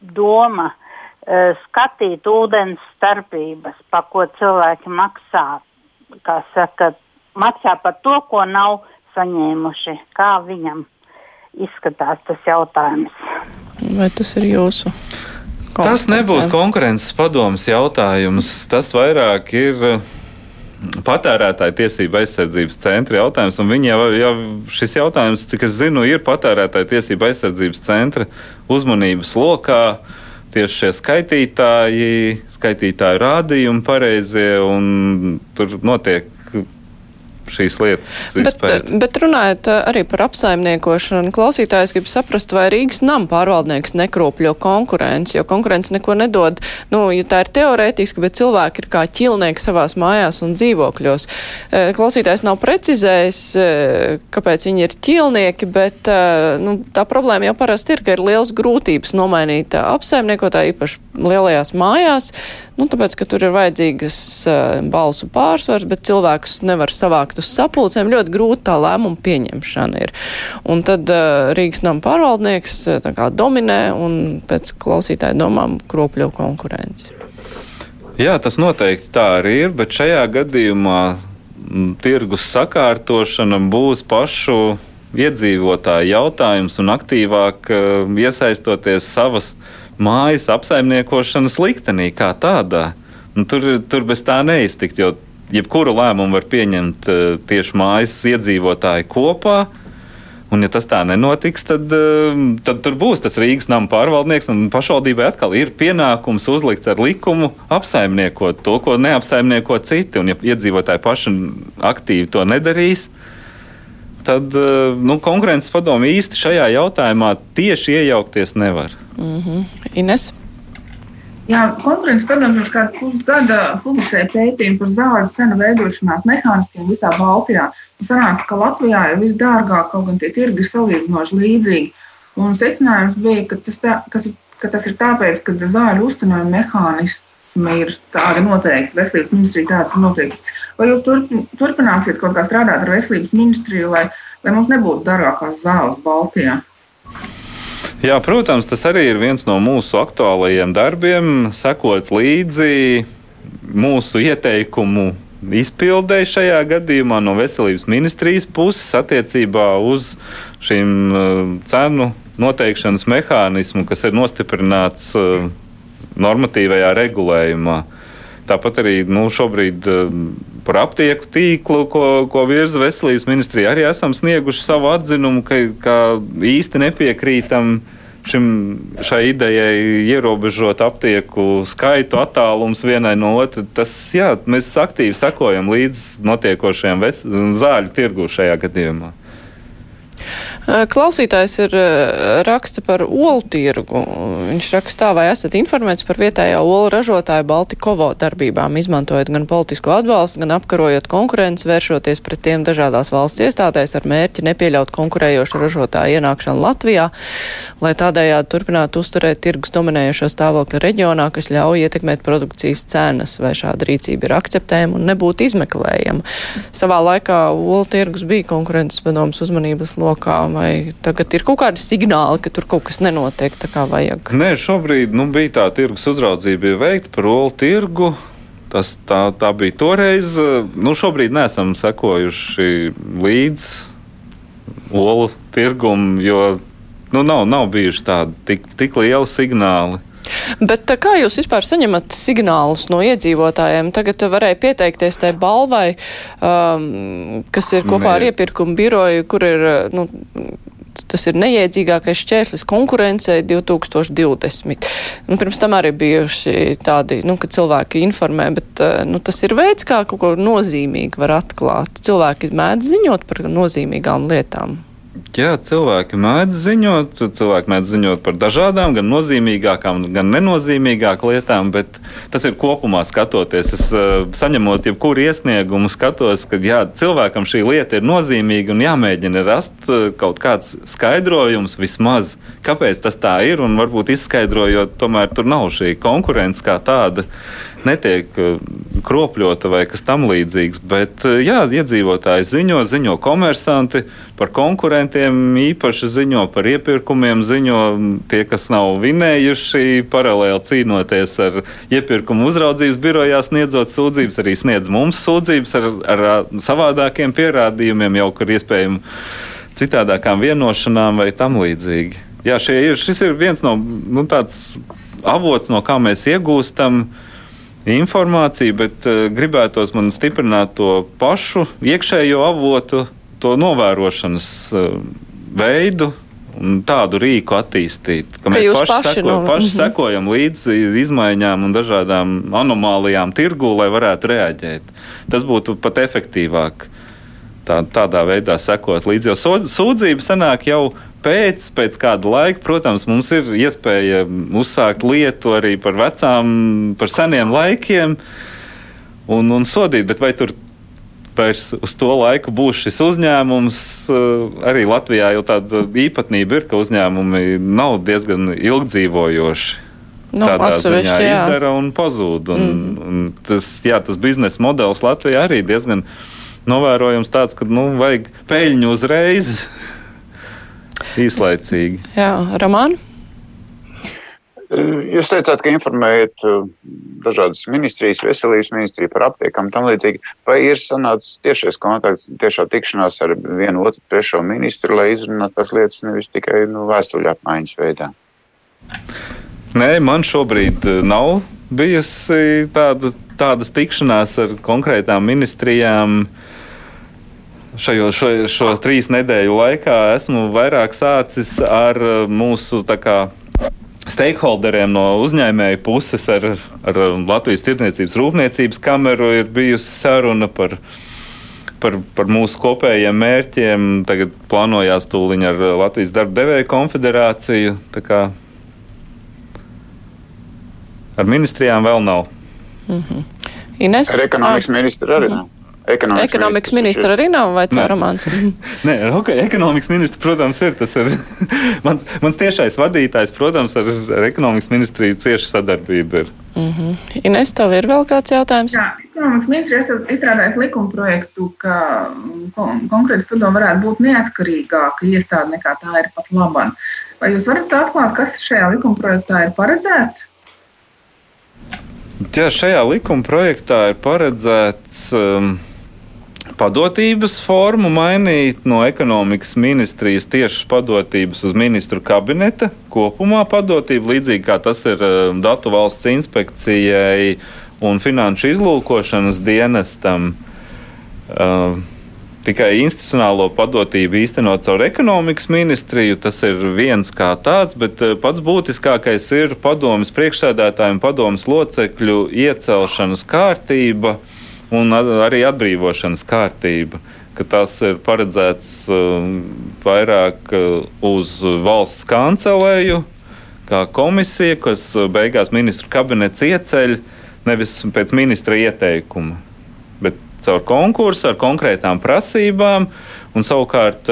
doma e, skatīt ūdens starpības, pa ko cilvēki maksā? Kā saka, maksā par to, ko nav saņēmuši. Kā viņam izskatās tas jautājums? Vai tas ir jūsu? Tas nebūs konkurences padomas jautājums. Tas vairāk ir eh, patērētāja tiesība aizsardzības centra jautājums. un Viņi jau, jau šis jautājums, cik es zinu, ir patērētāja tiesība aizsardzības centra uzmanības lokā. Tieši šie skaitītāji, skaitītāju rādījumi pareizie, un tur notiek šīs lietas Bet, izpēta. bet runājot uh, arī par apsaimniekošanu, klausītājs grib saprast, vai Rīgas nama pārvaldnieks nekropļo konkurenci, jo konkurence neko nedod. Nu, ja tā ir teorētiski, bet cilvēki ir kā ķilnieki savās mājās un dzīvokļos. Eh, Klausītājs nav precizējis, eh, kāpēc viņi ir ķilnieki, bet eh, nu, tā problēma jau parasti ir, ka ir liels grūtības nomainīt apsaimniekotāju, īpaši lielajās mājās, nu, tāpēc, ka tur ir vajadzīgas balsu pārsvars, bet cilvēkus nevar savākt uz sapulcēm. Ļoti grūti tā lēmuma pieņemšana ir. Un tad uh, Rīgas nama pārvaldnieks uh, tā kā dominē un pēc klausītāja domām kropļo konkurenci. Jā, tas noteikti tā arī ir, bet šajā gadījumā tirgus sakārtošana būs pašu iedzīvotāju jautājums un aktīvāk uh, iesaistoties savas mājas apsaimniekošanas liktenī kā tādā. Nu, tur, tur bez tā neiztikt, jo jebkuru lēmumu var pieņemt uh, tieši mājas iedzīvotāji kopā. Un, ja tas tā nenotiks, tad, eh, tad tur būs tas Rīgas nama pārvaldnieks. Pašvaldībai atkal ir pienākums uzlikts ar likumu apsaimniekot to, ko neapsaimnieko citi. Un, ja iedzīvotāji paši aktīvi to nedarīs, tad eh, nu, konkurences padomu īsti šajā jautājumā tieši iejaukties nevar. Mm -hmm. Ines? Jā, konkurences padomus pirms kāda pusgada publicēja pētījumu par zāļu cenu veidošanās mehānismiem visā Baltijā. Sanāca, ka Latvijā ir visdārgāk, kaut gan tie tirgi ir salīdzinoši līdzīgi. Un secinājums bija, ka tas, tā, ka, ka tas ir tāpēc, ka zāļu uzturējuma mehānismi ir tādi noteikti, veselības ministrija tādas ir noteikti. Vai jūs turp, turpināsiet kaut kā strādāt ar veselības ministriju, lai, lai mums nebūtu dārgākās zāles Baltijā? Jā, protams, tas arī ir viens no mūsu aktuālajiem darbiem, sekot līdzi mūsu ieteikumu izpildēji šajā gadījumā no veselības ministrijas puses attiecībā uz šīm uh, cenu noteikšanas mehānismu, kas ir nostiprināts uh, normatīvajā regulējumā. Tāpat arī nu, šobrīd uh, par aptieku tīklu, ko, ko virza veselības ministrija, arī esam snieguši savu atzinumu, ka, ka īsti nepiekrītam šim, šai idejai ierobežot aptieku skaitu, attālums vienai no otras. Tas, jā, mēs aktīvi sekojam līdz notiekošajam ves- zāļu tirgu šajā gadījumā. Klausītājs ir raksta par olu tirgu. Viņš raksta, vai esat informēts par vietējā olu ražotāju Baltikovo darbībām, izmantojot gan politisko atbalstu, gan apkarojot konkurenci, vēršoties pret tiem dažādās valsts iestādēs ar mērķi nepieļaut konkurējošu ražotāju ienākšanu Latvijā, lai tādējādi turpinātu uzturēt tirgus dominējošo stāvokli reģionā, kas ļauj ietekmēt produkcijas cenas, vai šāda rīcība ir akceptējama un nebūtu izmeklējama. Savā laikā olu tirgus bija konkurences padomas uzmanības lokā vai tagad ir kaut kādi signāli, ka tur kaut kas nenotiek tā kā vajag? Nē, šobrīd nu, bija tā tirgus uzraudzība veikta par olu tirgu. Tas, tā, tā bija toreiz. Nu, šobrīd neesam sekojuši līdz olu tirgumu, jo nu, nav, nav bijuši tādi tik, tik lieli signāli. Bet kā jūs vispār saņemat signālus no iedzīvotājiem? Tagad varēja pieteikties tai balvai, um, kas ir kopā Nē. ar iepirkumu biroju, kur ir, nu, tas ir neiedzīgākais šķērslis konkurencei 2020. Nu, pirms tam arī bijuši tādi, nu, ka cilvēki informē, bet nu, tas ir veids, kā kaut ko nozīmīgi var atklāt. Cilvēki mēdz ziņot par nozīmīgām lietām. Jā, cilvēki mēdz ziņot, cilvēki mēdz ziņot par dažādām, gan nozīmīgākām, gan nenozīmīgākām lietām, bet tas ir kopumā skatoties. Es uh, saņemot jebkuru iesniegumu, skatos, ka jā, cilvēkam šī lieta ir nozīmīga un jāmēģina rast uh, kaut kāds skaidrojums vismaz, kāpēc tas tā ir, un varbūt izskaidrojot, tomēr tur nav šī konkurence kā tāda netiek eh, kropļota vai kas tam līdzīgs. Bet eh, jā, iedzīvotāji ziņo, ziņo komersanti par konkurentiem, īpaši ziņo par iepirkumiem, ziņo tie, kas nav vinējuši, paralēli cīnoties ar iepirkumu uzraudzības birojā, sniedzot sūdzības, arī sniedz mums sūdzības ar, ar savādākiem pierādījumiem, jau kur iespējami citādākām vienošanām vai tam līdzīgi. Jā, ir, šis ir viens no nu, avots, no kā mēs iegūstam uh, informāciju, bet uh, gribētos man stiprināt to pašu iekšējo avotu, to novērošanas uh, veidu. Un tādu rīku attīstīt, ka, ka mēs paši, paši, seko, no... paši -hmm. sekojam līdzi izmaiņām un dažādām anomālijām tirgū, lai varētu reaģēt. Tas būtu pat efektīvāk tā, tādā veidā sekot līdzi. Jo sūdzība sanāk jau pēc, pēc kāda laika, protams, mums ir iespēja uzsākt lietu arī par vecām, par seniem laikiem un, un sodīt, bet vai tur vairs uz to laiku būs šis uzņēmums. Eh, arī Latvijā jau tāda īpatnība ir, ka uzņēmumi nav diezgan ilgdzīvojoši. Nu, Tādā ziņā jā. izdara un pazūd. Un, mm. un tas, jā, tas biznesa modelis Latvijā arī diezgan novērojams tāds, ka nu, vajag peļņu uzreiz īslaicīgi. Jā, Ramāna? Jūs teicāt, ka informējat uh, dažādas ministrijas, veselības ministriju par aptiekām un tam līdzīgi. Vai ir sanācis tiešais kontakts, tiešā tikšanās ar vienu otru trešo ministru, lai izrunātu tās lietas nevis tikai nu, vēstuļu apmaiņas veidā? Nē, man šobrīd uh, nav bijusi tāda, tādas tikšanās ar konkrētām ministrijām. Uh, šajo, šo, šo trīs nedēļu laikā esmu vairāk sācis ar uh, mūsu kā, stakeholderiem no uzņēmēju puses, ar, ar Latvijas Tirdzniecības Rūpniecības kameru ir bijusi saruna par, par, par mūsu kopējiem mērķiem. Tagad plānojās tūliņ ar Latvijas darba devēju konfederāciju. Ar ministrijām vēl nav. Mm -hmm. Ines? Ar ekonomikas ministru arī nav. Mm -hmm. Ekonomikas, ekonomikas ministra arī nav vai Cēramāns? Nē, ok, ekonomikas ministrs, protams, ir. Tas ir mans, mans tiešais vadītājs, protams, ar, ar ekonomikas ministriju cieši sadarbība ir. Mm -hmm. Ines, tev ir vēl kāds jautājums? Jā, ekonomikas ministrs ir izstrādājis likuma projektu, ka kon konkrēti padomu varētu būt neatkarīgāka iestāde nekā tā ir pat labāk. Vai jūs varat atklāt, kas šajā likuma projektā ir paredzēts? Jā, šajā likuma projektā ir paredzēts um, padotības formu mainīt no ekonomikas ministrijas tiešas padotības uz ministru kabineta kopumā padotību, līdzīgi kā tas ir eh, Datu valsts inspekcijai un finanšu izlūkošanas dienestam. Uh, tikai institucionālo padotību īstenot caur ekonomikas ministriju. Tas ir viens kā tāds, bet eh, pats būtiskākais ir padomas priekšsēdētājiem, padomas locekļu iecelšanas kārtība un arī atbrīvošanas kārtība, tas ir paredzēts vairāk uz valsts kancelēju, kā komisija, kas beigās ministru kabinets ieceļ nevis pēc ministra ieteikuma, bet caur konkursu ar konkrētām prasībām, un savukārt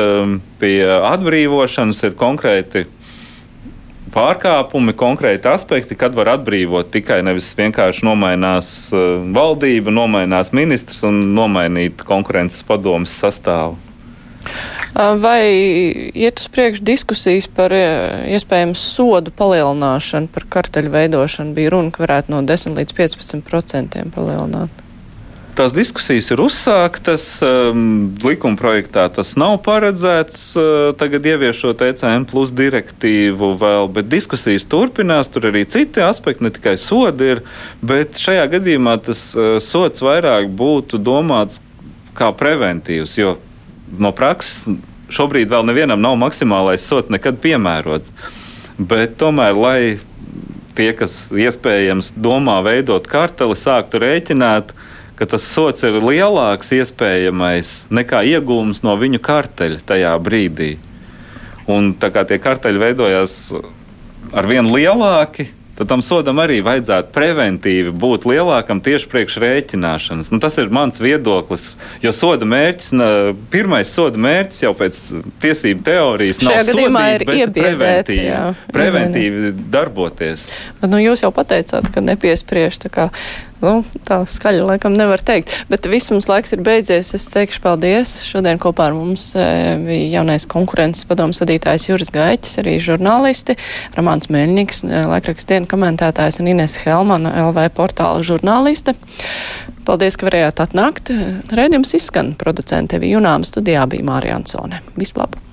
pie atbrīvošanas ir konkrēti pārkāpumi, konkrēti aspekti, kad var atbrīvot tikai nevis vienkārši nomainās uh, valdība, nomainās ministrs un nomainīt konkurences padomas sastāvu. Vai iet uz priekšu diskusijas par iespējamu sodu palielināšanu, par karteļu veidošanu? Bija runa, ka varētu no 10 līdz 15 procentiem palielināt. Tās diskusijas ir uzsāktas. Um, likuma projektā tas nav paredzēts. Uh, tagad ieviešot ECN plus direktīvu vēl, bet diskusijas turpinās. Tur arī citi aspekti, ne tikai sodi ir. Bet šajā gadījumā tas uh, sots vairāk būtu domāts kā preventīvs, jo no prakses šobrīd vēl nevienam nav maksimālais sots nekad piemērots. Bet tomēr, lai tie, kas iespējams domā veidot karteli, sāktu rēķināt, ka tas sots ir lielāks iespējamais nekā iegūms no viņu karteļa tajā brīdī. Un tā kā tie karteļi veidojās ar vien lielāki, tad tam sodam arī vajadzētu preventīvi būt lielākam tieši priekš rēķināšanas. Nu, tas ir mans viedoklis. Jo soda mērķis, pirmais soda mērķis jau pēc tiesību teorijas Šajā nav sodīt, ir bet iebiedēt, preventīvi, jā. preventīvi darboties. Bet, nu, jūs jau pateicāt, ka nepiespriež. Nu, tā skaļi laikam nevar teikt. Bet viss mums laiks ir beidzies. Es teikšu paldies. Šodien kopā ar mums e, bija jaunais konkurences padomus vadītājs Juris Gaiķis, arī žurnālisti Ramāns Mēļņiks, e, laikraksts dienu komentētājs un Ines Helmana LV portāla žurnāliste. Paldies, ka varējāt atnākt. Rēdījums izskan producente Vijunām studijā bija Mārija Ansone. Vislabāk!